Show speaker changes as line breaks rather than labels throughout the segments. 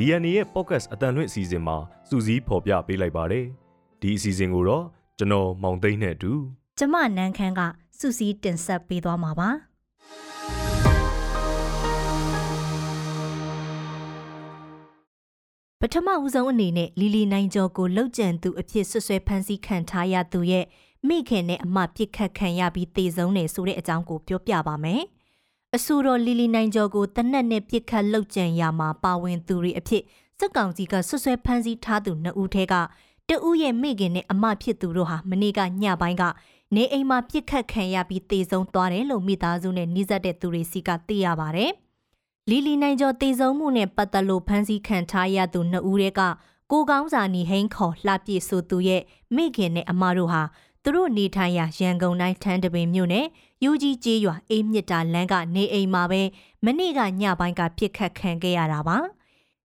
DNA ရဲ့ podcast အတန်လွင့်အစီအစဉ်မှာစူးစီးဖော်ပြပေးလိုက်ပါတယ်ဒီအစီအစဉ်ကိုတော့ကျွန်တော်မောင်သိန်းနဲ့အတူ
ကျမနန်းခမ်းကစူးစီးတင်ဆက်ပေးသွားမှာပါပထမဦးဆုံးအနေနဲ့လီလီနိုင်ကျော်ကိုလှုပ်ကြံသူအဖြစ်ဆွဆွဲဖမ်းဆီးခံထားရသူရဲ့မိခင်နဲ့အမပြစ်ခတ်ခံရပြီးတေဆုံးနေဆိုတဲ့အကြောင်းကိုပြောပြပါမယ်။ အဆိုတော်လီလီနိုင်ကျော်ကိုတနက်နဲ့ပြစ်ခတ်လှုပ်ကြံရမှာပါဝင်သူတွေအဖြစ်စက်ကောင်ကြီးကဆွဆွဲဖမ်းဆီးထားသူနှစ်ဦးထဲကတဦးရဲ့မိခင်နဲ့အမဖြစ်သူတို့ဟာမနေ့ကညပိုင်းကနေအိမ်မှာပြစ်ခတ်ခံရပြီးတေဆုံးသွားတယ်လို့မိသားစုနဲ့နှိစက်တဲ့သူတွေစီကသိရပါဗျ။လီလီနိုင်ကျော်တည်ဆုံမှုနဲ့ပတ်သက်လို့ဖမ်းဆီးခံထားရသူနှစ်ဦးတွေကကိုကောင်းစာနီဟိန်းခေါ်လှပြည့်ဆိုသူရဲ့မိခင်နဲ့အမတို့ဟာ သူတို့နေထိုင်ရာရန်ကုန်တိုင်းထန်းတပင်မြို့နယ်ယူကြီးကျေးရွာအေးမြစ်တာလမ်းကနေအိမ်မှာပဲမနေ့ကညပိုင်းကပြစ်ခတ်ခံခဲ့ရတာပါ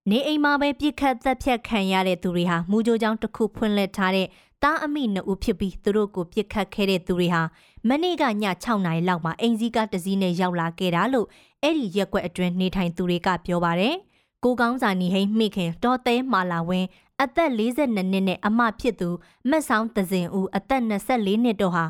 နေအိမ်မှာပဲပြစ်ခတ်သက်ဖြတ်ခံရတဲ့သူတွေဟာမူကြိုးကြောင်းတစ်ခုဖွင့်လှစ်ထားတဲ့တားအမိနှစ်ဦးဖြစ်ပြီးသူတို့ကိုပြစ်ခတ်ခဲ့တဲ့သူတွေဟာမနေ့ကည6နာရီလောက်မှာအင်စည်းကားတစ်စီးနဲ့ရောက်လာခဲ့တာလို့အဲ့ဒီရက်ွက်အတွင်းနေထိုင်သူတွေကပြောပါတယ်။ကိုကောင်းစာနီဟိန်းမိခင်ဒေါ်သဲမာလာဝင်း အသက်42နှစ်နဲ့အမဖြစ်သူမက်ဆောင်သဇင်ဦးအသက်24နှစ်တို့ဟာ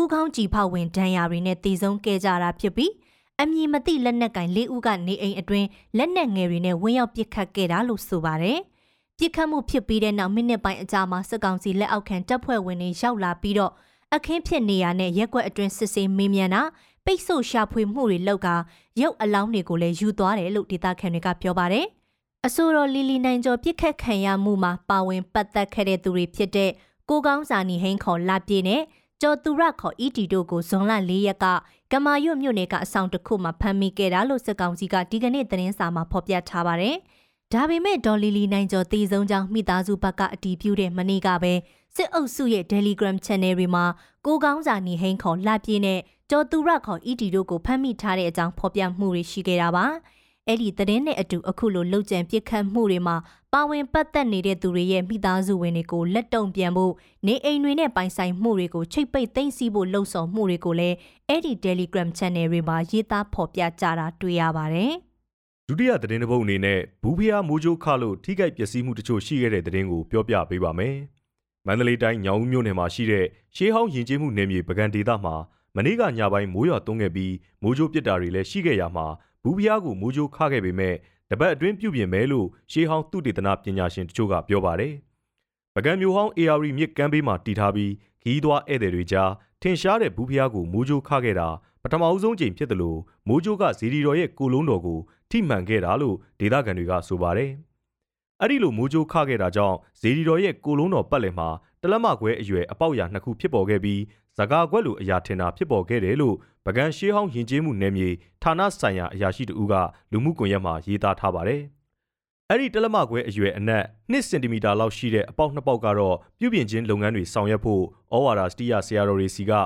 ဥကောင်းကြည်ဖောက်ဝင်ဒဏ်ရာတွေနဲ့တည်ဆုံခဲ့ကြတာဖြစ်ပြီးအမည်မသိလက်နက်ကင်လေးဦးကနေအိမ်အတွင်းလက်နက်ငယ်တွေနဲ့ဝင်းရောက်ပစ်ခတ်ခဲ့တာလို့ဆိုပါတယ်။ပစ်ခတ်မှုဖြစ်ပြီးတဲ့နောက်မိနစ်ပိုင်းအကြာမှာစစ်ကောင်စီလက်အောက်ခံတပ်ဖွဲ့ဝင်တွေရောက်လာပြီးတော့အခင်းဖြစ်နေရတဲ့ရက်ွက်အတွင်းစစ်ဆေးမေးမြန်းတာပိတ်ဆို့ရှာဖွေမှုတွေလုပ်ကာရုပ်အလောင်းတွေကိုလည်းယူသွားတယ်လို့ဒေသခံတွေကပြောပါတယ်။ အဆိုတော်လီလီနိုင်ကျော်ပြစ်ခတ်ခံရမှုမှာပါဝင်ပတ်သက်ခဲ့တဲ့သူတွေဖြစ်တဲ့ကိုကောင်းစာနီဟိန်းခေါ်လာပြေနဲ့ကျော်သူရခေါ်အီတီတို့ကိုဇွန်လ၄ရက်ကကမာရွတ်မြို့နယ်ကအဆောင်တစ်ခုမှာဖမ်းမိခဲ့တာလို့စစ်ကောင်စီကဒီကနေ့သတင်းစာမှာဖော်ပြထားပါတယ်။ဒါပေမဲ့ဒေါ်လီလီနိုင်ကျော်တည်ဆုံးကြောင်းမိသားစုဘက်ကအတည်ပြုတဲ့မနေ့ကပဲစစ်အုပ်စုရဲ့ Telegram Channel တွေမှာကိုကောင်းစာနီဟိန်းခေါ်လှပြေးနဲ့ကျော်သူရခေါ် ED တို့ကိုဖမ်းမိထားတဲ့အကြောင်းဖော်ပြမှုတွေရှိခဲ့တာပါ။ အဲ့ဒီသတင်းနဲ့အတူအခုလိုလှုပ်ကြံပြစ်ခတ်မှုတွေမှာပါဝင်ပတ်သက်နေတဲ့သူတွေရဲ့မိသားစုဝင်တွေကိုလက်တုံပြန်ဖို့နေအိမ်တွေနဲ့ပိုင်ဆိုင်မှုတွေကိုချိတ်ပိတ်သိမ်းဆည်းဖို့လှုံ့ဆော်မှုတွေကိုလည်းအဲ့ဒီ Telegram Channel တွေမှာရေးသားဖော်ပြကြတာတွေ့ရပါတယ်။
ဒုတိယသတင်းတစ်ပုဒ်အနေနဲ့ဘူးဖျားမိုးကြိုးခလို့ထိခိုက်ပျက်စီးမှုတချို့ရှိခဲ့တဲ့သတင်းကိုပြောပြပေးပါမယ်။မန္တလေးတိုင်းညောင်ဦးမြို့နယ်မှာရှိတဲ့ရှေးဟောင်းယဉ်ကျေးမှုနယ်မြေပကံဒေသမှာမနေ့ကညပိုင်းမိုးရွာသွန်းခဲ့ပြီးမိုးကြိုးပစ်တာတွေလည်းရှိခဲ့ရမှာ ဘူးဖျားကိုမိုးကြိုးခခဲ့ပေမဲ့တပတ်အတွင်းပြုပြင်မယ်လို့ရှေးဟောင်းသူတေသနပညာရှင်တချို့ကပြောပါတယ်။ပကံမျိုးဟောင်း AR မြစ်ကမ်းဘေးမှာတည်ထားပြီးခီးသွွားဧည့်သည်တွေကြားထင်ရှားတဲ့ဘူးဖျားကိုမိုးကြိုးခခဲ့တာပထမအဦးဆုံးချိန်ဖြစ်တယ်လို့မိုးကြိုးကဇီဒီတော်ရဲ့ကိုလုံးတော်ကိုထိမှန်ခဲ့တာလို့ဒေသခံတွေကဆိုပါတယ်။အဲ့ဒီလိုမိုးကြိုးခခဲ့တာကြောင့်ဇေဒီတော်ရဲ့ကိုလုံးတော်ပတ်လည်မှာတလက်မခွဲအရွယ်အပေါက်ရာနှစ်ခုဖြစ်ပေါ်ခဲ့ပြီး ဇကာကွက်လိုအရာထင်တာဖြစ်ပေါ်ခဲ့တယ်လို့ပကံရှေးဟောင်းယဉ်ကျေးမှုနယ်မြေဌာနဆိုင်ရာအရာရှိတဦးကလူမှုကွန်ရက်မှာရေးသားထားပါတယ်။အဲ့ဒီတလက်မခွဲအရွယ်အနက်2စင်တီမီတာလောက်ရှိတဲ့အပေါက်နှစ်ပေါက်ကတော့ပြုပြင်ခြင်းလုပ်ငန်းတွေဆောင်ရွက်ဖို့ဩဝါဒစတိယဆရာတော်တွေစီကဩ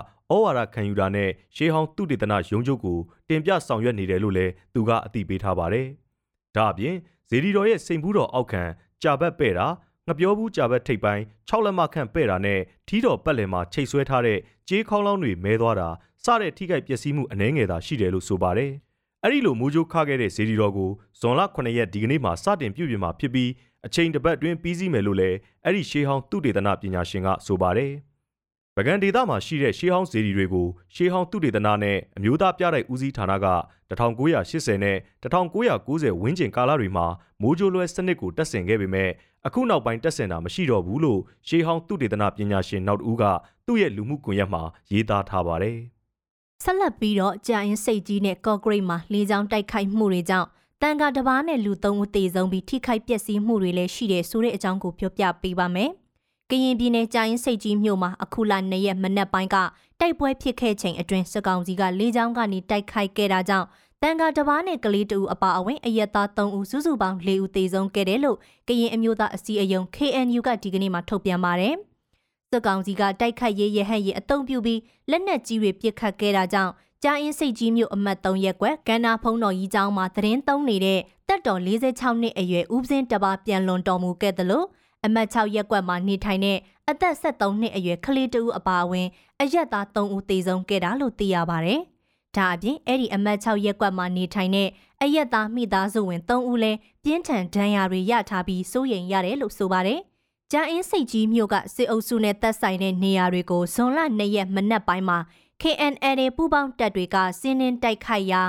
ဝါဒခံယူတာနဲ့ရှေးဟောင်းသူတေသနရုံးချုပ်ကိုတင်ပြဆောင်ရွက်နေတယ်လို့လည်းသူကအသိပေးထားပါတယ်။ဒါအပြင်ဇေဒီတော်ရဲ့စိန်ဘူးတော်အောက်ခံကြာဘက်ပဲ့တာ ငပြောဘူးကြာဘက်ထိပ်ပိုင်း6လက်မခန့်ပဲ့တာနဲ့ထီးတော်ပတ်လည်မှာချိတ်ဆွဲထားတဲ့ကြေးခေါင်းလောင်းတွေမဲသွားတာစတဲ့ထိခိုက်ပျက်စီးမှုအနှဲငယ်သာရှိတယ်လို့ဆိုပါတယ်။အဲ့ဒီလိုမိုးကြိုးခခဲ့တဲ့ဇေဒီတော်ကိုဇွန်လ9ရက်ဒီကနေ့မှာစတင်ပြုပြင်မှာဖြစ်ပြီးအချိန်တစ်ပတ်အတွင်းပြီးစီးမယ်လို့လည်းအဲ့ဒီရှေးဟောင်းသူတေသနပညာရှင်ကဆိုပါတယ်။ပကံဒေသမှာရှိတဲ့ရှေးဟောင်းဇေဒီတွေကိုရှေးဟောင်းသူတေသနာနဲ့အမျိုးသားပြတိုက်ဦးစီးဌာနက1980နဲ့1990ဝန်းကျင်ကာလတွေမှာမိုးကြိုးလွဲစနစ်ကိုတက်ဆင်ခဲ့ပေမဲ့ အခုနောက်ပိုင်းတက်ဆင်တာမရှိတော့ဘူးလို့ရှေးဟောင်းသူတေသနာပညာရှင်နောက်တဦးကသူ့ရဲ့လူမှုကွန်ရက်မှာရေးသားထားပါတယ်။
ဆက်လက်ပြီးတော့ကြာရင်စိတ်ကြီးနဲ့ကော့ဂရိတ်မှာလေကြောင်းတိုက်ခိုက်မှုတွေကြောင့်တန်ကတပားနဲ့လူသုံးဦးသေဆုံးပြီးထိခိုက်ပျက်စီးမှုတွေလည်းရှိတယ်ဆိုတဲ့အကြောင်းကိုပြောပြပေးပါမယ်။ကရင်ပြည်နယ်ကြာရင်စိတ်ကြီးမြို့မှာအခုလ2ရက်မနက်ပိုင်းကတိုက်ပွဲဖြစ်ခဲ့ချိန်အတွင်းစကောင်စီကလေကြောင်းကနေတိုက်ခိုက်ခဲ့တာကြောင့်တန်ကာတပားနဲ့ကလေးတူအပါအဝင်အရက်သား3ဦးစုစုပေါင်း4ဦးသေဆုံးခဲ့တယ်လို့ကရင်အမျိုးသားအစည်းအရုံး KNU ကဒီကနေ့မှထုတ်ပြန်ပါတယ်။စစ်ကောင်စီကတိုက်ခတ်ရေးရဟတ်ရေးအုံပြုပြီးလက်နက်ကြီးတွေပစ်ခတ်ခဲ့တာကြောင့်ကြားအင်းစိတ်ကြီးမြို့အမှတ်3ရက်ကွက်ကန္နာဖုံးတော်ကြီးကျောင်းမှာသတင်းသုံးနေတဲ့တက်တော်46နှစ်အရွယ်ဦးစင်းတပါပြန်လွန်တော်မူခဲ့တယ်လို့အမှတ်6ရက်ကွက်မှာနေထိုင်တဲ့အသက်73နှစ်အရွယ်ကလေးတဦးအပါအဝင် အရက်သား3ဦးသေဆုံးခဲ့တာလို့သိရပါဗျ။ ဒါအပြင်အဲ့ဒီအမတ်6ရက်ကွက်မှာနေထိုင်တဲ့အရက်သားမိသားစုဝင်3ဦးလည်းပြင်းထန်ဒဏ်ရာတွေရထားပြီးစိုးရိမ်ရတယ်လို့ဆိုပါတယ်။ကျန်းအင်းစိတ်ကြီးမြို့ကစစ်အုပ်စုနဲ့တပ်ဆိုင်တဲ့နေရာတွေကိုဇွန်လ2ရက်မနက်ပိုင်းမှာ KNL ပူးပေါင်းတပ်တွေကစင်းနှင်းတိုက်ခိုက်ရာ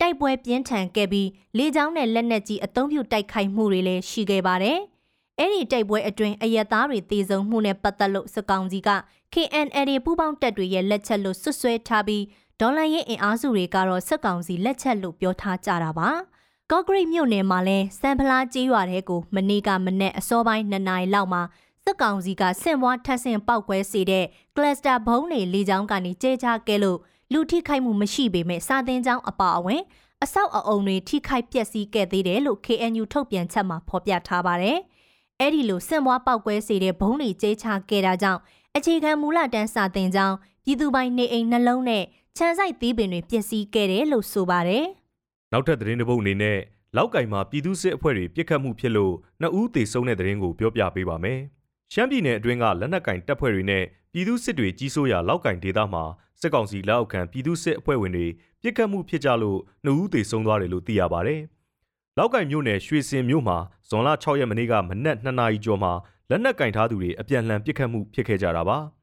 တိုက်ပွဲပြင်းထန်ခဲ့ပြီးလေကြောင်းနဲ့လက်နက်ကြီးအုံပြုတိုက်ခိုက်မှုတွေလည်းရှိခဲ့ပါတယ်။အဲ့ဒီတိုက်ပွဲအတွင်းအရက်သားတွေတေဆုံးမှုနဲ့ပတ်သက်လို့စကောင်ကြီးက KNL ပူးပေါင်းတပ်တွေရဲ့လက်ချက်လို့ဆွဆွဲထားပြီး ဒေါ်လာရဲ့အင်အားစုတွေကတော့စက်ကောင်စီလက်ချက်လို့ပြောထားကြတာပါ။ကော့ဂရိတ်မြို့နယ်မှာလဲစံဖလားကျေးရွာတဲကိုမနေ့ကမနေ့အစောပိုင်း2နာရီလောက်မှာစစ်ကောင်စီကဆင့်ပွားထပ်ဆင့်ပောက်ကွဲစေတဲ့ကလစတာဘုံတွေလေကြောင်းကနေကျဲချခဲ့လို့လူထိခိုက်မှုမရှိပေမဲ့စာသင်ကျောင်းအပါအဝင်အဆောက်အအုံတွေထိခိုက်ပျက်စီးခဲ့သေးတယ်လို့ KNU ထုတ်ပြန်ချက်မှာဖော်ပြထားပါတယ်။အဲ့ဒီလိုဆင့်ပွားပောက်ကွဲစေတဲ့ဘုံတွေကျဲချခဲ့တာကြောင့်အခြေခံမူလတန်းစာသင်ကျောင်းပြည်သူပိုင်နေအိမ်နှလုံးနဲ့ ချမ်းဆိုင်သီးပင်တွေပျက်စီးခဲ့တယ်လို့ဆိုပါတယ်။
နောက်ထပ်သတင်းတစ်ပုဒ်အနေနဲ့လောက်ကင်မှာပြည်သူစစ်အဖွဲ့တွေပြစ်ခတ်မှုဖြစ်လို့နှစ်ဦးသေဆုံးတဲ့သတင်းကိုပြောပြပေးပါမယ်။ရှမ်းပြည်နယ်အတွင်းကလက်နက်ကင်တပ်ဖွဲ့တွေနဲ့ပြည်သူစစ်တွေကြီးစိုးရာလောက်ကင်ဒေသမှာစစ်ကောင်စီလက်အောက်ခံပြည်သူစစ်အဖွဲ့ဝင်တွေပြစ်ခတ်မှုဖြစ်ကြလို့နှစ်ဦးသေဆုံးသွားတယ်လို့သိရပါဗျ။လောက်ကင်မြို့နယ်ရွှေစင်မြို့မှာဇွန်လ6ရက်နေ့ကမနက်2နာရီကျော်မှာလက်နက်ကင်ထားသူတွေအပြန်လှန်ပြစ်ခတ်မှုဖြစ်ခဲ့ကြတာပါ။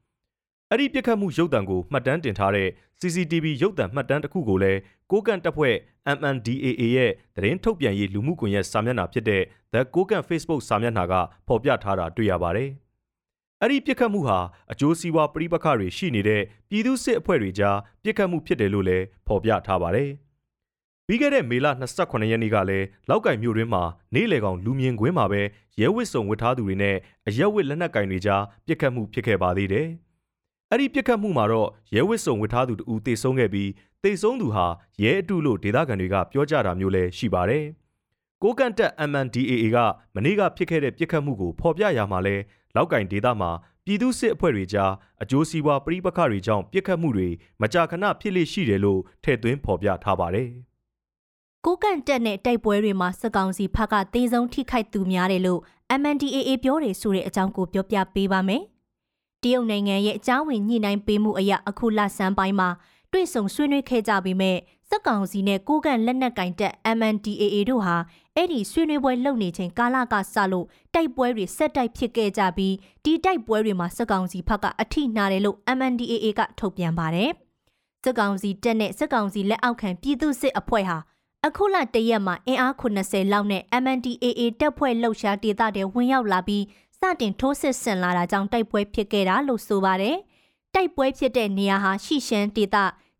အဲ့ဒီပြစ်ခတ်မှုရုပ်သံကိုမှတ်တမ်းတင်ထားတဲ့ CCTV ရုပ်သံမှတ်တမ်းတစ်ခုကိုလည်းကိုကန့်တပ်ဖွဲ့ MNDAA ရဲ့သတင်းထုတ်ပြန်ရေးလူမှုကွန်ရက်စာမျက်နှာဖြစ်တဲ့ The ကိုကန့် Facebook စာမျက်နှာကဖော်ပြထားတာတွေ့ရပါတယ်။အဲ့ဒီပြစ်ခတ်မှုဟာအကျိုးစီးပွားပြိပခတွေရှိနေတဲ့ပြည်သူစစ်အဖွဲ့တွေကြားပြစ်ခတ်မှုဖြစ်တယ်လို့လည်းဖော်ပြထားပါတယ်။ပြီးခဲ့တဲ့မေလ28ရက်နေ့ကလည်းလောက်ကင်မြို့တွင်းမှာနေလေကောင်လူမြင်ကွင်းမှာပဲရဲဝစ်စုံဝတ်ထားသူတွေနဲ့အရက်ဝစ်လက်နက်ကင်တွေကြားပြစ်ခတ်မှုဖြစ်ခဲ့ပါသေးတယ်။ အဲ့ဒီပြစ်ခတ်မှုမှာတော့ရဲဝစ်စုံဝစ်ထားသူတူတေဆုံးခဲ့ပြီးတေဆုံးသူဟာရဲအတုလို့ဒေသခံတွေကပြောကြတာမျိုးလည်းရှိပါတယ်။ကိုကန့်တက် MNDAA ကမနေ့ကဖြစ်ခဲ့တဲ့ပြစ်ခတ်မှုကိုဖော်ပြရမှာလဲလောက်ကင်ဒေသမှာပြည်သူစစ်အဖွဲ့တွေကြားအကျိုးစီးပွားပြိပခတွေကြောင့်ပြစ်ခတ်မှုတွေမကြာခဏဖြစ်လေရှိတယ်လို့ထည့်သွင်းဖော်ပြထားပါတယ်။
ကိုကန့်တက်နဲ့တိုက်ပွဲတွေမှာစကောင်စီဖက်ကတေးဆုံးထိခိုက်သူများတယ်လို့ MNDAA ပြောတယ်ဆိုတဲ့အကြောင်းကိုပြောပြပေးပါမယ်။ တရုတ်နိုင်ငံရဲ့အကြောင်းဝင်ညှိနှိုင်းပေးမှုအရအခုလဆန်းပိုင်းမှာတွေ့ဆုံဆွေးနွေးခဲ့ကြပြီးမဲ့စက်ကောင်စီနဲ့ကိုကန့်လက်နက်ကင်တက် MNDAA တို့ဟာအဲ့ဒီဆွေးနွေးပွဲလုပ်နေချိန်ကာလကစလို့တိုက်ပွဲတွေဆက်တိုက်ဖြစ်ခဲ့ကြပြီးဒီတိုက်ပွဲတွေမှာစက်ကောင်စီဘက်ကအထိနာတယ်လို့ MNDAA ကထုတ်ပြန်ပါတယ်။စက်ကောင်စီတက်နဲ့စက်ကောင်စီလက်အောက်ခံပြည်သူစစ်အဖွဲ့ဟာအခုလတရက်မှာအင်အား80လောက်နဲ့ MNDAA တပ်ဖွဲ့လှုပ်ရှားဒေသတွေဝင်ရောက်လာပြီး စတင်ထိုးစစ်ဆင်လာတာကြောင့်တိုက်ပွဲဖြစ်ခဲ့တာလို့ဆိုပါတယ်။တိုက်ပွဲဖြစ်တဲ့နေရာဟာရှီရှန်ဒေသ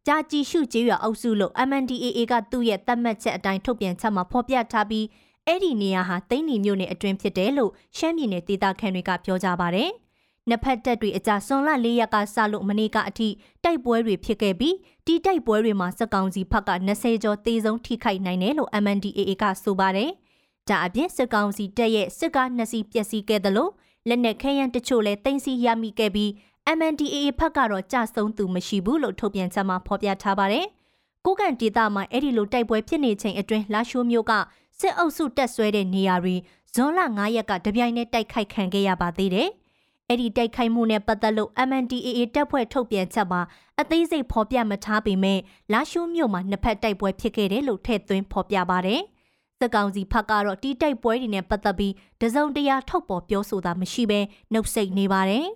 ကြာကြည်ရှုကျေးရွာအုပ်စုလို့ MNDAA ကသူ့ရဲ့သတ်မှတ်ချက်အတိုင်းထုတ်ပြန်ချက်မှာဖော်ပြထားပြီးအဲ့ဒီနေရာဟာတိန်းနီမြို့နယ်အတွင်းဖြစ်တယ်လို့ရှမ်းပြည်နယ်ဒေသခံတွေကပြောကြပါတယ်။နှစ်ဖက်တပ်တွေအကြဆွန်လ၄ရက်ကစလို့မနေ့ကအထိတိုက်ပွဲတွေဖြစ်ခဲ့ပြီးဒီတိုက်ပွဲတွေမှာစက်ကောင်စီဘက်က20ကျော်သေဆုံးထိခိုက်နိုင်တယ်လို့ MNDAA ကဆိုပါတယ်။ ဒါအပြင်စစ်ကောင်စီတပ်ရဲ့စစ်ကားနှစ်စီးပျက်စီးခဲ့သလိုလက်နက်ခဲယမ်းတချို့လည်းတင်စီရမိခဲ့ပြီး MNDAA ဖက်ကတော့ကြဆုံးသူမရှိဘူးလို့ထုတ်ပြန်ချက်မှာဖော်ပြထားပါတယ်။ကိုကန်ဒေတာမှာအဲ့ဒီလိုတိုက်ပွဲဖြစ်နေချိန်အတွင်းလာရှိုးမျိုးကစစ်အုပ်စုတက်ဆွဲတဲ့နေရာတွေဇွန်လ9ရက်ကတပြိုင်နက်တိုက်ခိုက်ခံခဲ့ရပါသေးတယ်။အဲ့ဒီတိုက်ခိုက်မှုနဲ့ပတ်သက်လို့ MNDAA တပ်ဖွဲ့ထုတ်ပြန်ချက်မှာအသေးစိတ်ဖော်ပြမထားပေမဲ့လာရှိုးမြို့မှာနှစ်ဖက်တိုက်ပွဲဖြစ်ခဲ့တယ်လို့ထည့်သွင်းဖော်ပြပါတယ်။ စစ်ကောင်စီဖက်ကတော့တီးတိုက်ပွဲတွေနဲ့ပတ်သက်ပြီးတစုံတရာထုတ်ပေါ်ပြောဆိုတာမရှိဘဲနှုတ်ဆက်နေပါတယ်။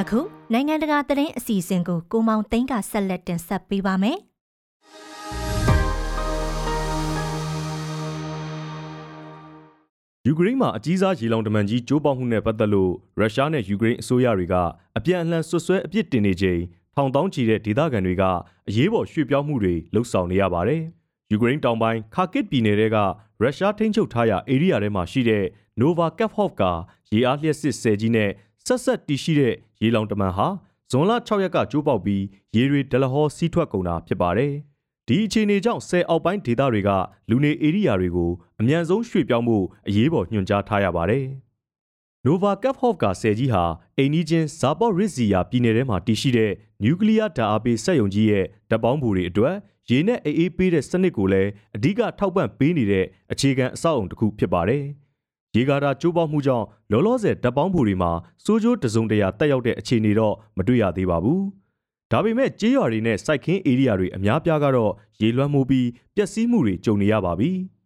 အခုနိုင်ငံတကာသတင်းအစီအစဉ်ကိုကိုမောင်သိန်းကဆက်လက်တင်ဆက်ပေးပါမယ်။
ယူကရိန်းမှာအကြီးစားရေလောင်တမန်ကြီးကျိုးပေါက်မှုနဲ့ပတ်သက်လို့ရုရှားနဲ့ယူကရိန်းအစိုးရတွေကအပြန်အလှန်ဆွဆွဲအပြစ်တင်နေချိန် ထောင်တောင်းချီတဲ့ဒေသခံတွေကအရေးပေါ်ရွှေ့ပြောင်းမှုတွေလှုပ်ဆောင်နေရပါတယ်။ယူကရိန်းတောင်ပိုင်းခါကစ်ပြည်နယ်ကရုရှားထိန်းချုပ်ထားရာဧရိယာထဲမှာရှိတဲ့ Nova Kaphov ကရေအားလျှက်စစ်ဆယ်ကြီးနဲ့ဆက်ဆက်တည်ရှိတဲ့ရေလောင်တမန်ဟာဇွန်လ6ရက်ကကျိုးပေါက်ပြီးရေတွေဒလဟောစီးထွက်ကုန်တာဖြစ်ပါတယ်။ဒီအခြေအနေကြောင့်ဆယ်အောက်ပိုင်းဒေသတွေကလူနေဧရိယာတွေကိုအမြန်ဆုံးရွှေ့ပြောင်းဖို့အရေးပေါ်ညွှန်ကြားထားရပါတယ်။ Nova Kaphov ကဆယ်ကြီးဟာအိမ်နီးချင်းဇာပေါ့ရစ်ဇီယာပြည်နယ်ထဲမှာတည်ရှိတဲ့နျူကလ িয়ার ဓာတ်အားပေးစက်ရုံကြီးရဲ့တပ်ပေါင်းဘူတွေအတွက်ရေနဲ့အေးအေးပေးတဲ့စနစ်ကိုလည်းအဓိကထောက်ပံ့ပေးနေတဲ့အခြေခံအဆောက်အုံတစ်ခုဖြစ်ပါတယ်။ရေကာတာကျိုးပေါက်မှုကြောင့်လောလောဆယ်တပ်ပေါင်းဘူတွေမှာစိုးကျိုးတစုံတရာတက်ရောက်တဲ့အခြေအနေတော့မတွေ့ရသေးပါဘူး။ဒါပေမဲ့ကြေးရွာတွေနဲ့စိုက်ခင်းဧရိယာတွေအများပြားကတော့ရေလွှမ်းမိုးပြီးပျက်စီးမှုတွေကြုံနေရပါပြီ။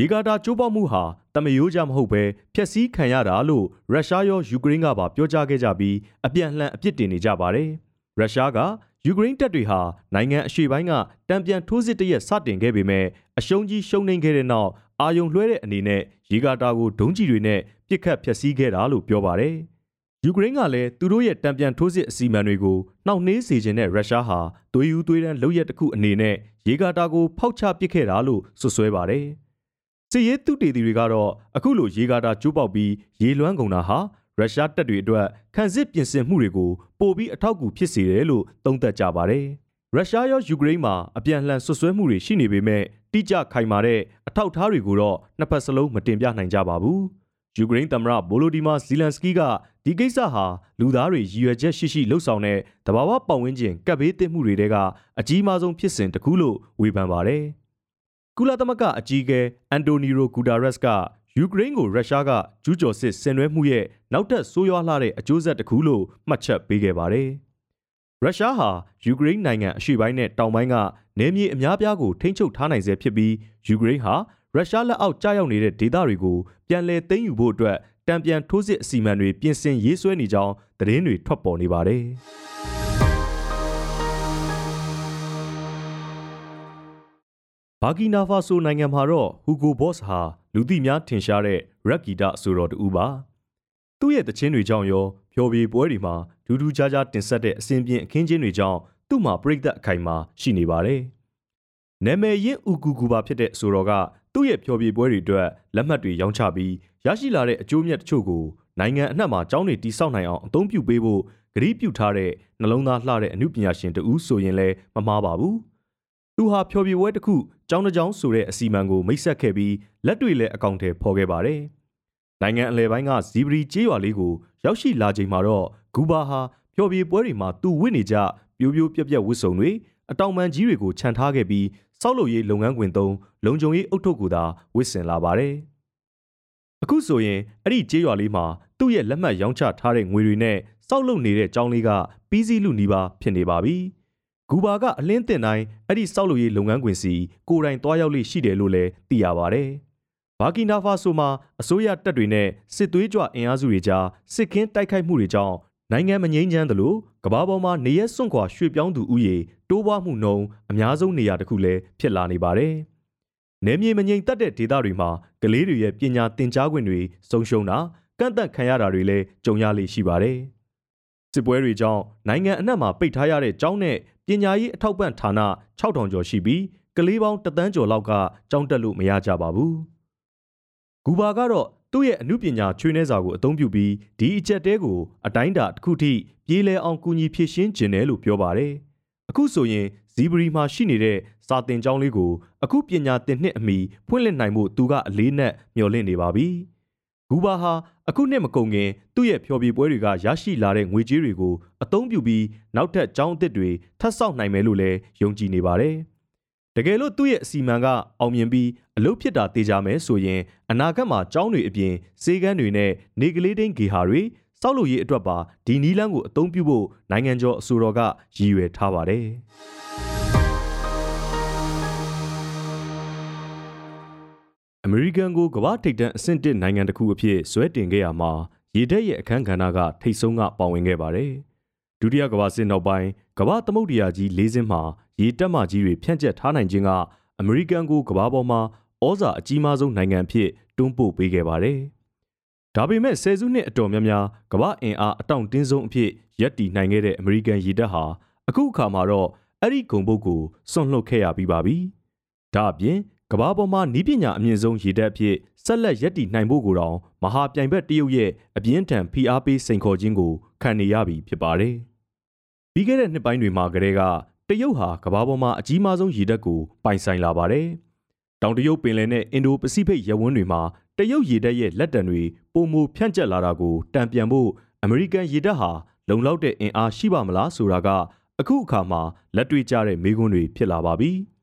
ရေကာတာကျိုးပေါက်မှုဟာတမယိုးကြမဟုတ်ပဲဖျက်ဆီးခံရတာလို့ရုရှားရောယူကရိန်းကပါပြောကြားခဲ့ကြပြီးအပြန်အလှန်အပြစ်တင်နေကြပါတယ်။ရုရှားကယူကရိန်းတပ်တွေဟာနိုင်ငံအရှေ့ပိုင်းကတံပြန်ထိုးစစ်တရက်စတင်ခဲ့ပေမဲ့အရှုံးကြီးရှုံးနိမ့်ခဲ့တဲ့နောက်အာယုံလွှဲတဲ့အနေနဲ့ရေကာတာကိုဒုံးကျည်တွေနဲ့ပစ်ခတ်ဖျက်ဆီးခဲ့တာလို့ပြောပါတယ်။ယူကရိန်းကလည်းသူတို့ရဲ့တံပြန်ထိုးစစ်အစီအမံတွေကိုနှောင့်နှေးစေခြင်းနဲ့ရုရှားဟာသွေးယူသွေးတန်းလုပ်ရက်တစ်ခုအနေနဲ့ရေကာတာကိုဖောက်ချပစ်ခဲ့တာလို့ဆွဆွဲပါတယ်။ စစ်ရေးသူတေသီတွေကတော့အခုလိုရေကာတာကျိုးပေါက်ပြီးရေလွှမ်းကုန်တာဟာရုရှားတပ်တွေအတွက်ခံစစ်ပြင်ဆင်မှုတွေကိုပိုပြီးအထောက်အကူဖြစ်စေတယ်လို့သုံးသပ်ကြပါတယ်။ရုရှားရောယူကရိန်းမှာအပြန်အလှန်ဆွဆွဲမှုတွေရှိနေပေမဲ့တိကျခိုင်မာတဲ့အထောက်အထားတွေကိုတော့နှစ်ဖက်စလုံးမတင်ပြနိုင်ကြပါဘူး။ယူကရိန်းသမ္မတဗိုလိုဒီမာဇီလန်စကီးကဒီကိစ္စဟာလူသားတွေရည်ရွယ်ချက်ရှိရှိလှုပ်ဆောင်တဲ့တဘာဝပတ်ဝန်းကျင်ကပ်ဘေးသင့်မှုတွေကအကြီးမားဆုံးဖြစ်စဉ်တစ်ခုလို့ဝေဖန်ပါတယ်။ ကုလသမဂ္ဂအကြီးအကဲအန်တိုနီရိုဂူတာရက်စ်ကယူကရိန်းကိုရုရှားကကျူးကျော်စစ်ဆင်နွှဲမှုရဲ့နောက်ထပ်ဆိုးရွားလာတဲ့အကျိုးဆက်တစ်ခုလို့မှတ်ချက်ပေးခဲ့ပါတယ်။ရုရှားဟာယူကရိန်းနိုင်ငံအရှေ့ပိုင်းနဲ့တောင်ပိုင်းကနေမြေအများပြားကိုထိန်းချုပ်ထားနိုင်ဆဲဖြစ်ပြီးယူကရိန်းဟာရုရှားလက်အောက်ကျရောက်နေတဲ့ဒေသတွေကိုပြန်လည်သိမ်းယူဖို့အတွက်တံပြန်ထိုးစစ်အစီအမံတွေပြင်ဆင်ရေးဆွဲနေကြောင်းသတင်းတွေထွက်ပေါ်နေပါတယ်။ ဘာကီနာဖာဆိုနိုင်ငံမှာတော့ဟူဂိုဘော့စ်ဟာလူသိများထင်ရှားတဲ့ရက်ဂီတဆိုတော်တူပါသူ့ရဲ့တခြင်းတွေကြောင့်ရောဖျော်ဖြေပွဲတွေမှာဒူးဒူးခြားခြားတင်ဆက်တဲ့အစဉ်ပြင်အခင်းချင်းတွေကြောင့်သူ့မှာပြိသက်အခိုင်မှာရှိနေပါတယ်။နာမည်ရင်းဥကူကူပါဖြစ်တဲ့ဆိုတော်ကသူ့ရဲ့ဖျော်ဖြေပွဲတွေအတွက်လက်မှတ်တွေရောင်းချပြီးရရှိလာတဲ့အကျိုးမြတ်တချို့ကိုနိုင်ငံအနှံ့မှာကျောင်းတွေတိစောက်နိုင်အောင်အသုံးပြုပေးဖို့ကတိပြုထားတဲ့နှလုံးသားလှတဲ့အမှုပညာရှင်တူဆိုရင်လည်းမမှားပါဘူး။ သူဟာဖျော်ဖြေပွဲတစ်ခုကျောင်းတစ်ကျောင်းဆိုတဲ့အစီအမံကိုမိတ်ဆက်ခဲ့ပြီးလက်တွေလည်းအကောင့်ထဲဖော်ခဲ့ပါတယ်။နိုင်ငံအလဲပိုင်းကဇီဘရီကျေးရွာလေးကိုရောက်ရှိလာချိန်မှာတော့ဂူဘာဟာဖျော်ဖြေပွဲတွေမှာသူဝစ်နေကြပြိုးပြိုးပြက်ပြက်ဝစ်စုံတွေအတောင်ပံကြီးတွေကိုခြံထားခဲ့ပြီးစောက်လုပ်ရေးလုပ်ငန်းခွင်သုံးလုံခြုံရေးအုပ်ထုပ်ကိုသာဝစ်ဆင်လာပါတယ်။အခုဆိုရင်အဲ့ဒီကျေးရွာလေးမှာသူ့ရဲ့လက်မှတ်ရောင်းချထားတဲ့ငွေတွေနဲ့စောက်လုပ်နေတဲ့ကျောင်းလေးကပြီးစီးလူနီးပါးဖြစ်နေပါပြီ။ ဂူဘာကအလင်းတင်တိုင်းအဲ့ဒီစောက်လုပ်ရေးလုပ်ငန်းခွင်စီကိုယ်တိုင်သွားရောက်လိရှိတယ်လို့လည်းသိရပါတယ်။ဘာကီနာဖာဆိုမှာအစိုးရတပ်တွေနဲ့စစ်သွေးကြွအင်အားစုတွေကြားစစ်ကင်းတိုက်ခိုက်မှုတွေကြောင့်နိုင်ငံမငြိမ်းချမ်းသလိုကမ္ဘာပေါ်မှာနေရက်စွန့်ခွာရွှေ့ပြောင်းသူဥယေတိုးပွားမှုနှုန်းအများဆုံးနေရာတစ်ခုလည်းဖြစ်လာနေပါတယ်။နယ်မြေမငြိမ်သက်တဲ့ဒေသတွေမှာကလေးတွေရဲ့ပညာသင်ကြားခွင့်တွေဆုံးရှုံးတာကန့်သက်ခံရတာတွေလည်းကြုံရလေရှိပါတယ်။ စစ်ပွဲတွေကြောင့်နိုင်ငံအနှံ့မှာပိတ်ထားရတဲ့ကျောင်းနဲ့ပညာရေးအထောက်ပံ့ဌာန6000ကျော်ရှိပြီးကလေးပေါင်းတသန်းကျော်လောက်ကကျောင်းတက်လို့မရကြပါဘူး။ဂူဘာကတော့သူ့ရဲ့အမှုပညာချွေးနှဲစာကိုအသုံးပြုပြီးဒီအချက်တဲကိုအတိုင်းတာတစ်ခုထိပြေးလဲအောင်ကူညီဖြည့်ရှင်းခြင်းတယ်လို့ပြောပါတယ်။အခုဆိုရင်ဇီဘရီမှာရှိနေတဲ့စာတင်ကျောင်းလေးကိုအခုပညာသင်နှစ်အမီဖွင့်လှစ်နိုင်မှုသူကအလေးနက်မျှော်လင့်နေပါပြီ။ ဂူဘာဟာအခုနှစ်မကုန်ခင်သူ့ရဲ့ဖျော်ဖြေပွဲတွေကရရှိလာတဲ့ငွေကြေးတွေကိုအသုံးပြုပြီးနောက်ထပ်ကျောင်းအသစ်တွေထပ်ဆောက်နိုင်မယ်လို့လည်းယုံကြည်နေပါတယ်။တကယ်လို့သူ့ရဲ့အစီအမံကအောင်မြင်ပြီးအလုပ်ဖြစ်တာတေချာမယ်ဆိုရင်အနာဂတ်မှာကျောင်းတွေအပြင်စေကန်းတွေနဲ့နေကလေးတိန်ဂေဟာတွေစောက်လို့ရေးအတွက်ပါဒီနီလန်းကိုအသုံးပြုဖို့နိုင်ငံကျော်အစိုးရကရည်ရွယ်ထားပါတယ် အမေရိကန်ကိုကမ္ဘာထိပ်တန်းအဆင့်1နိုင်ငံတစ်ခုအဖြစ်ဆွဲတင်ခဲ့ရမှာရေတပ်ရဲ့အခန်းကဏ္ဍကထိတ်ဆုံးကပါဝင်ခဲ့ပါတယ်။ဒုတိယကမ္ဘာစစ်နောက်ပိုင်းကမ္ဘာသမုဒ္ဒရာကြီး၄စင်းမှာရေတက်မကြီးတွေဖြန့်ကျက်ထားနိုင်ခြင်းကအမေရိကန်ကိုကမ္ဘာပေါ်မှာဩဇာအကြီးမားဆုံးနိုင်ငံဖြစ်တွန်းပို့ပေးခဲ့ပါတယ်။ဒါပေမဲ့ဆယ်စုနှစ်အတော်များများကမ္ဘာအင်အားအတောင့်တင်းဆုံးအဖြစ်ရပ်တည်နိုင်ခဲ့တဲ့အမေရိကန်ရေတပ်ဟာအခုအခါမှာတော့အဲ့ဒီဂုံပုတ်ကိုစွန့်လွတ်ခဲ့ရပြီးပါပြီ။ဒါအပြင် ကမ္ဘာပေါ်မှာနီးပညာအမြင့်ဆုံးရေတပ်အဖြစ်ဆက်လက်ရပ်တည်နိုင်ဖို့ကိုတောင်မဟာပြိုင်ဘက်တရုတ်ရဲ့အပြင်းထန်ဖိအားပေးစိန်ခေါ်ခြင်းကိုခံနေရပြီဖြစ်ပါတယ်။ပြီးခဲ့တဲ့နှစ်ပိုင်းတွေမှာကတည်းကတရုတ်ဟာကမ္ဘာပေါ်မှာအကြီးမားဆုံးရေတပ်ကိုပိုင်ဆိုင်လာပါတယ်။တောင်တရုတ်ပင်လယ်နဲ့အင်ဒိုပစိဖိတ်ရပ်ဝန်းတွေမှာတရုတ်ရေတပ်ရဲ့လက်တံတွေပုံမူဖြန့်ကျက်လာတာကိုတံပြန်ဖို့အမေရိကန်ရေတပ်ဟာလုံလောက်တဲ့အင်အားရှိပါမလားဆိုတာကအခုအခါမှာလက်တွေ့ကျတဲ့မေးခွန်းတွေဖြစ်လာပါပြီ။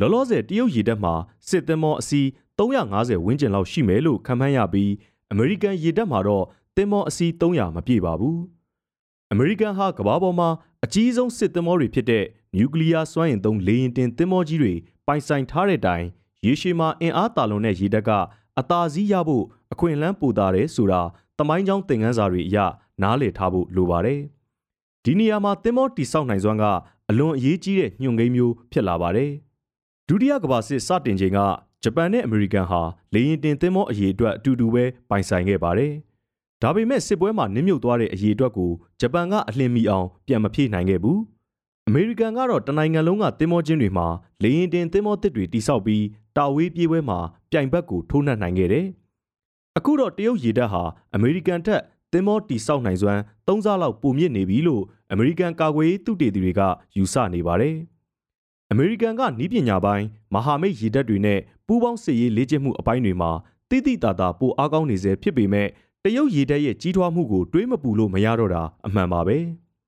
လောလောဆယ်တရုတ်ရေတပ်မှာစစ်သင်္ဘောအစီး350ဝန်းကျင်လောက်ရှိမယ်လို့ခန့်မှန်းရပြီးအမေရိကန်ရေတပ်မှာတော့သင်္ဘောအစီး300မပြည့်ပါဘူး။အမေရိကန်ဟာကမ္ဘာပေါ်မှာအကြီးဆုံးစစ်သင်္ဘောတွေဖြစ်တဲ့နျူကလ িয়ার စွမ်းအင်သုံးလေယာဉ်တင်သင်္ဘောကြီးတွေပိုင်ဆိုင်ထားတဲ့တိုင်ရေရှည်မှာအင်အားတာလွန်တဲ့ရေတပ်ကအသာစီးရဖို့အခွင့်အလမ်းပိုတာတယ်ဆိုတာတမိုင်းကြောင်းသင်ခန်းစာတွေအရနားလည်ထားဖို့လိုပါတယ်။ဒီနေရာမှာသင်္ဘောတိဆောက်နိုင်စွမ်းကအလွန်အရေးကြီးတဲ့ညွှန်ကိန်းမျိုးဖြစ်လာပါတယ်။ ဒုတိယကမ္ဘာစစ်စတင်ချိန်ကဂျပန်နဲ့အမေရိကန်ဟာလေယာဉ်တင်သင်္ဘောအရေးအတွက်အတူတူပဲပိုင်ဆိုင်ခဲ့ပါတယ်။ဒါပေမဲ့စစ်ပွဲမှာနစ်မြုပ်သွားတဲ့အရေးအတွက်ကိုဂျပန်ကအလင်းမီအောင်ပြန်မဖြည့်နိုင်ခဲ့ဘူး။အမေရိကန်ကတော့တနိုင်ငံလုံးကသင်္ဘောချင်းတွေမှာလေယာဉ်တင်သင်္ဘောတစ်တွေတိစောက်ပြီးတာဝေးပြေးပွဲမှာပြိုင်ဘက်ကိုထိုးနှက်နိုင်ခဲ့တယ်။အခုတော့တရုတ်ရေတပ်ဟာအမေရိကန်ထက်သင်္ဘောတိစောက်နိုင်စွမ်း၃ဆလောက်ပိုမြင့်နေပြီလို့အမေရိကန်ကာကွယ်ရေးသုတေသီတွေကယူဆနေပါတယ်။ အမေရိကန်ကနီးပညာပိုင်းမဟာမိတ်ရေတပ်တွေနဲ့ပူးပေါင်းစစ်ရေးလေ့ကျင့်မှုအပိုင်းတွေမှာတိတိတသာပိုအားကောင်းနေစေဖြစ်ပေမဲ့တရုတ်ရေတပ်ရဲ့ကြီးထွားမှုကိုတွေးမပူလို့မရတော့တာအမှန်ပါပဲ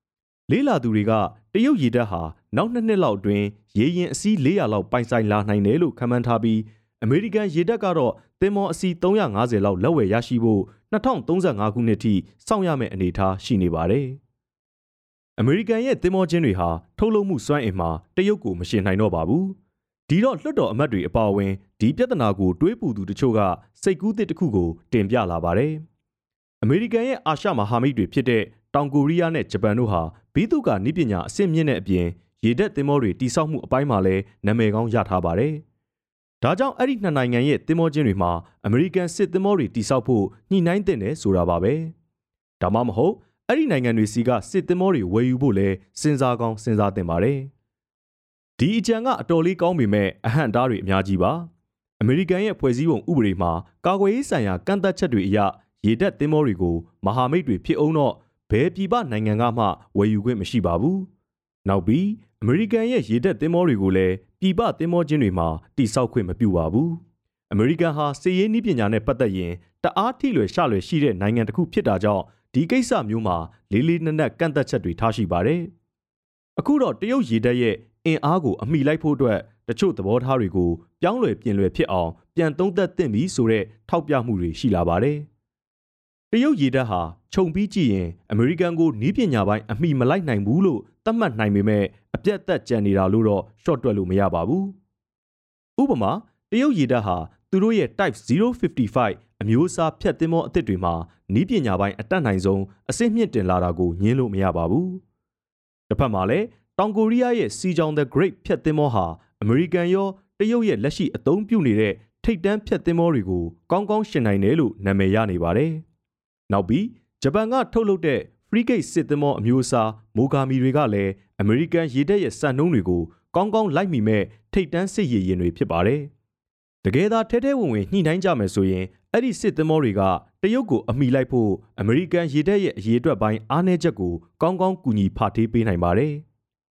။လေးလာသူတွေကတရုတ်ရေတပ်ဟာနောက်နှစ်နှစ်လောက်အတွင်းရေရင်အစီး400လောက်ပိုင်ဆိုင်လာနိုင်တယ်လို့ခန့်မှန်းထားပြီးအမေရိကန်ရေတပ်ကတော့သင်္ဘောအစီး350လောက်လက်ဝယ်ရရှိဖို့2035ခုနှစ်ထိစောင့်ရမယ့်အနေအထားရှိနေပါတယ်။ အမေရိကန်ရဲ့သင်္ဘောချင်းတွေဟာထုတ်လုပ်မှုစွမ်းအင်မှာတရုတ်ကိုမရှင်နိုင်တော့ပါဘူး။ဒီတော့လွှတ်တော်အမတ်တွေအပါအဝင်ဒီပြဿနာကိုတွေးပူသူတချို့ကစိတ်ကူးသစ်တစ်ခုကိုတင်ပြလာပါတယ်။အမေရိကန်ရဲ့အာရှမဟာမိတ်တွေဖြစ်တဲ့တောင်ကိုရီးယားနဲ့ဂျပန်တို့ဟာဘီသူကနိပညာအဆင့်မြင့်တဲ့အပြင်ရေတပ်သင်္ဘောတွေတိစောက်မှုအပိုင်းမှာလည်းနာမည်ကောင်းရထားပါတယ်။ဒါကြောင့်အဲ့ဒီနှစ်နိုင်ငံရဲ့သင်္ဘောချင်းတွေမှာအမေရိကန်စစ်သင်္ဘောတွေတိစောက်ဖို့ညှိနှိုင်းတင်တယ်ဆိုတာပါပဲဒါမှမဟုတ် အဲ့ဒီနိုင်ငံတွေစီကစစ်သင်္ဘောတွေဝယ်ယူဖို့လဲစဉ်းစားကောင်းစဉ်းစားတင်ပါတယ်ဒီအကြံကအတော်လေးကောင်းပေမဲ့အဟန့်တားတွေအများကြီးပါအမေရိကန်ရဲ့ဖွဲ့စည်းပုံဥပဒေမှာကာကွယ်ရေးဆိုင်ရာကန့်သတ်ချက်တွေအရရေတပ်သင်္ဘောတွေကိုမဟာမိတ်တွေဖြစ်အောင်တော့ဘယ်ပြည်ပနိုင်ငံကမှဝယ်ယူခွင့်မရှိပါဘူးနောက်ပြီးအမေရိကန်ရဲ့ရေတပ်သင်္ဘောတွေကိုလည်းပြည်ပသင်္ဘောချင်းတွေမှာတိစောက်ခွင့်မပြုပါဘူး။အမေရိကန်ဟာစစ်ရေးနည်းပညာနဲ့ပတ်သက်ရင်တအားထိလွယ်ရှလွယ်ရှိတဲ့နိုင်ငံတစ်ခုဖြစ်တာကြောင့် ဒီကိစ္စမျိုးမှာလေးလေးနက်နက်ကန့်သက်ချက်တွေထားရှိပါတယ်။အခုတော့တရုတ်ရေတပ်ရဲ့အင်အားကိုအမိလိုက်ဖို့အတွက်တချို့သဘောထားတွေကိုပြောင်းလဲပြင်လွယ်ဖြစ်အောင်ပြန်သုံးသပ်သင့်ပြီဆိုတဲ့ထောက်ပြမှုတွေရှိလာပါတယ်။တရုတ်ရေတပ်ဟာခြုံပြီးကြည့်ရင်အမေရိကန်ကိုနီးပညာပိုင်းအမိမလိုက်နိုင်ဘူးလို့သတ်မှတ်နိုင်ပေမဲ့အပြတ်သက်ကြံနေတာလို့တော့ short တွက်လို့မရပါဘူး။ဥပမာတရုတ်ရေတပ်ဟာ သူတို့ရဲ့ Type 055အမျိုးအစားဖြတ်သင်းမောအသစ်တွေမှာနီးပညာပိုင်းအတက်နိုင်ဆုံးအဆင့်မြင့်တင်လာတာကိုညင်းလို့မရပါဘူး။တစ်ဖက်မှာလည်းတောင်ကိုရီးယားရဲ့စီဂျောင် the Great ဖြတ်သင်းမောဟာအမေရိကန်ရောတရုတ်ရဲ့လက်ရှိအသုံးပြုနေတဲ့ထိတ်တန်းဖြတ်သင်းမောတွေကိုကောင်းကောင်းရှင်နိုင်တယ်လို့နာမည်ရနေပါတယ်။နောက်ပြီးဂျပန်ကထုတ်လုပ်တဲ့ frigate စစ်သင်္ဘောအမျိုးအစားမိုဂါမီတွေကလည်းအမေရိကန်ရေတပ်ရဲ့စံနှုန်းတွေကိုကောင်းကောင်းလိုက်မိမဲ့ထိတ်တန်းစစ်ရေရင်တွေဖြစ်ပါတယ်။ တကယ်သာထဲထဲဝင်ဝင်ညှိနှိုင်းကြမယ်ဆိုရင်အဲ့ဒီစစ်သင်္ဘောတွေကတရုတ်ကိုအမိလိုက်ဖို့အမေရိကန်ရေတပ်ရဲ့အရေးအတွက်ပိုင်းအားနည်းချက်ကိုကောင်းကောင်းကူညီဖာထေးပေးနိုင်ပါတယ်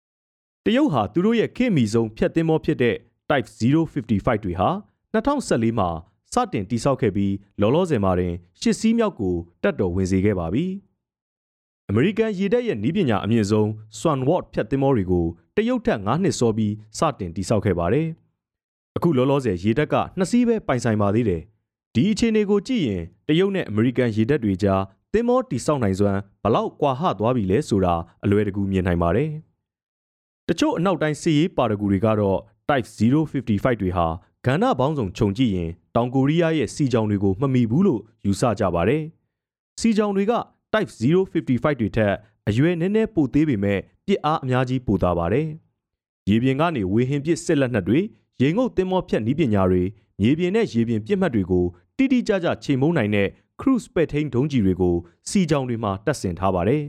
။တရုတ်ဟာသူတို့ရဲ့ခေတ်မီဆုံးဖြတ်သင်္ဘောဖြစ်တဲ့ Type 055တွေဟာ2014မှာစတင်တိစောက်ခဲ့ပြီးလောလောဆယ်မှာတင်ရှစ်စီးမြောက်ကိုတက်တော်ဝင်စေခဲ့ပါပြီ။အမေရိကန်ရေတပ်ရဲ့နည်းပညာအမြင့်ဆုံး Swanward ဖြတ်သင်္ဘောတွေကိုတရုတ်ထက်9နှစ်စောပြီးစတင်တိစောက်ခဲ့ပါတယ်။ အခုလောလောဆယ်ရေတပ်ကနှစ်စီးပဲပိုင်ဆိုင်ပါသေးတယ်။ဒီအခြေအနေကိုကြည့်ရင်တရုတ်နဲ့အမေရိကန်ရေတပ်တွေကြားသင်္ဘောတိစောက်နိုင်စွမ်းဘလောက်ကွာဟသွားပြီလဲဆိုတာအလွယ်တကူမြင်နိုင်ပါတယ်။တချို့အနောက်တိုင်းစစ်ရေးပါရဂူတွေကတော့ Type 055တွေဟာကဏ္ဍပေါင်းစုံခြုံကြည့်ရင်တောင်ကိုရီးယားရဲ့စီကြောင်တွေကိုမမီဘူးလို့ယူဆကြပါတယ်။စီကြောင်တွေက Type 055တွေထက်အရွယ်နည်းနည်းပိုသေးပေမဲ့ပြစ်အားအများကြီးပိုသာပါတယ်။ရေပြင်ကနေဝေဟင်ပစ်စစ်လက်နက်တွေ ရေငုပ်သင်္ဘောဖြတ်နည်းပညာတွေမြေပြင်နဲ့ရေပြင်ပြစ်မှတ်တွေကိုတိတိကျကျချိန်မုံနိုင်တဲ့ cruise ပဲ့ထိန်ဒုံးကြီးတွေကိုစီကြောင်တွေမှာတပ်ဆင်ထားပါတယ်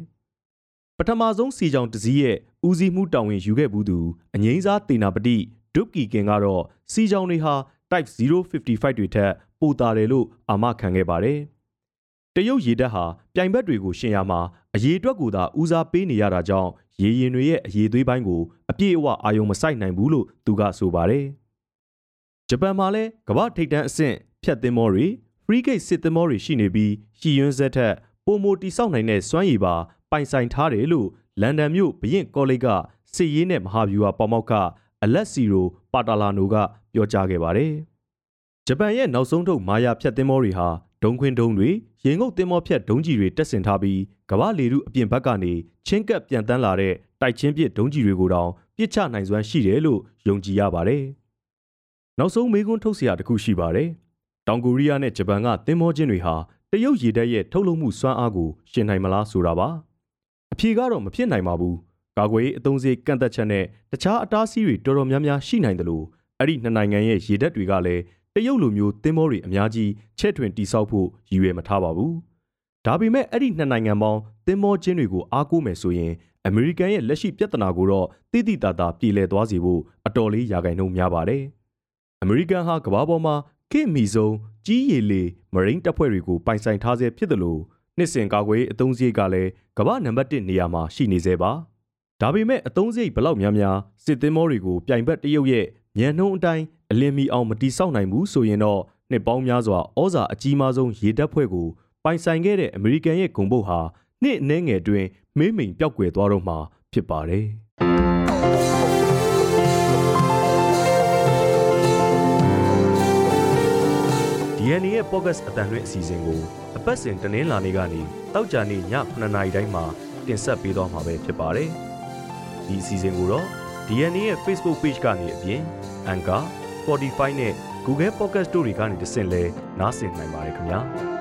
။ပထမဆုံးစီကြောင်တစည်းရဲ့ဦးစီးမှုတာဝန်ယူခဲ့ဘူးသူအငိမ့်စားတေနာပတိဒုတ်ကီကင်ကတော့စီကြောင်တွေဟာ Type 055တွေထက်ပိုတာတယ်လို့အာမခံခဲ့ပါတယ်။တရုတ်ရေတပ်ဟာပြိုင်ဘက်တွေကိုရှင်ရမှာအရေးအတွက်ကိုသာဦးစားပေးနေရတာကြောင့်ရေရင်တွေရဲ့အရေးသွေးပိုင်းကိုအပြည့်အဝအာရုံမစိုက်နိုင်ဘူးလို့သူကဆိုပါတယ်။ ဂျပန်မှာလည်းကမ္ဘာထိပ်တန်းအဆင့်ဖြတ်သင်းမောတွေ free gate စစ်သင်းမောတွေရှိနေပြီးရှီယွန်းဆက်ထက်ပုံမတိဆောက်နိုင်တဲ့စွမ်းရည်ပါပိုင်ဆိုင်ထားတယ်လို့လန်ဒန်မြို့ဘရင်ကောလိပ်ကစစ်ရေးနဲ့မဟာဗျူဟာပေါမောက်ကအလက်စီရိုပါတာလာနိုကပြောကြားခဲ့ပါတယ်။ဂျပန်ရဲ့နောက်ဆုံးထုတ်မာယာဖြတ်သင်းမောတွေဟာဒုံခွင်းဒုံတွေရင်ငုတ်သင်းမောဖြတ်ဒုံးကြီးတွေတက်ဆင်ထားပြီးကမ္ဘာလေထုအပြင်ဘက်ကနေချင်းကပ်ပြန်တန်းလာတဲ့တိုက်ချင်းပစ်ဒုံးကြီးတွေကိုတောင်ပစ်ချနိုင်စွမ်းရှိတယ်လို့ယုံကြည်ရပါတယ်။ နောက်ဆုံးမေးခွန်းထုတ်စရာတစ်ခုရှိပါတယ်။တောင်ကိုရီးယားနဲ့ဂျပန်ကသင်္ဘောချင်းတွေဟာတရုတ်ရေတပ်ရဲ့ထုတ်လုပ်မှုစွမ်းအားကိုရှင်နိုင်မလားဆိုတာပါ။အဖြေကတော့မဖြစ်နိုင်ပါဘူး။ကာကွယ်ရေးအသုံးစရိတ်ကန့်သက်ချက်နဲ့တခြားအတားအဆီးတွေတော်တော်များများရှိနိုင်တယ်လို့အဲ့ဒီနှစ်နိုင်ငံရဲ့ရေတပ်တွေကလည်းတရုတ်လိုမျိုးသင်္ဘောတွေအများကြီးချဲ့ထွင်တိစောက်ဖို့ရည်ရွယ်မထားပါဘူး။ဒါပေမဲ့အဲ့ဒီနှစ်နိုင်ငံပေါင်းသင်္ဘောချင်းတွေကိုအားကိုးမယ်ဆိုရင်အမေရိကန်ရဲ့လက်ရှိပြဿနာကိုတော့တိတိတသားပြေလည်သွားစေဖို့အတော်လေးယာကင်နှုံများပါတယ်။ အမေရိကန်ဟာကမ္ဘာပေါ်မှာခေတ်မီဆုံးကြီးရည်လေမရိန်းတပ်ဖွဲ့တွေကိုပိုင်ဆိုင်ထားဆဲဖြစ်တယ်လို့နှစ်စဉ်ကာကွယ်အသုံးစရိတ်ကလည်းကမ္ဘာနံပါတ်1နေရာမှာရှိနေသေးပါ။ဒါပေမဲ့အသုံးစရိတ်ဘလောက်များများစစ်သင်းမောတွေကိုပြိုင်ဘက်တရုတ်ရဲ့မြန်နှုံးအတိုင်းအလင်းမီအောင်မတိဆောက်နိုင်ဘူးဆိုရင်တော့နှစ်ပေါင်းများစွာဩဇာအကြီးမားဆုံးရေတပ်ဖွဲ့ကိုပိုင်ဆိုင်ခဲ့တဲ့အမေရိကန်ရဲ့ဂုံပုတ်ဟာနှစ်အနည်းငယ်အတွင်းမေးမိန်ပျောက်ကွယ်သွားတော့မှာဖြစ်ပါတယ်။ DNA ရဲ့ podcast အတန်လွင့်အစီအစဉ်ကိုအပတ်စဉ်တနင်္လာနေ့ကနေတောက်ကြနေ့ည9:00နာရီတိုင်းမှာတင်ဆက်ပေးသွားမှာပဲဖြစ်ပါတယ်။ဒီအစီအစဉ်ကိုတော့ DNA ရဲ့ Facebook Page ကနေအပြင် Anchor, Spotify နဲ့ Google Podcast တို့တွေကနေတဆင့်လဲနားဆင်နိုင်ပါတယ်ခင်ဗျာ။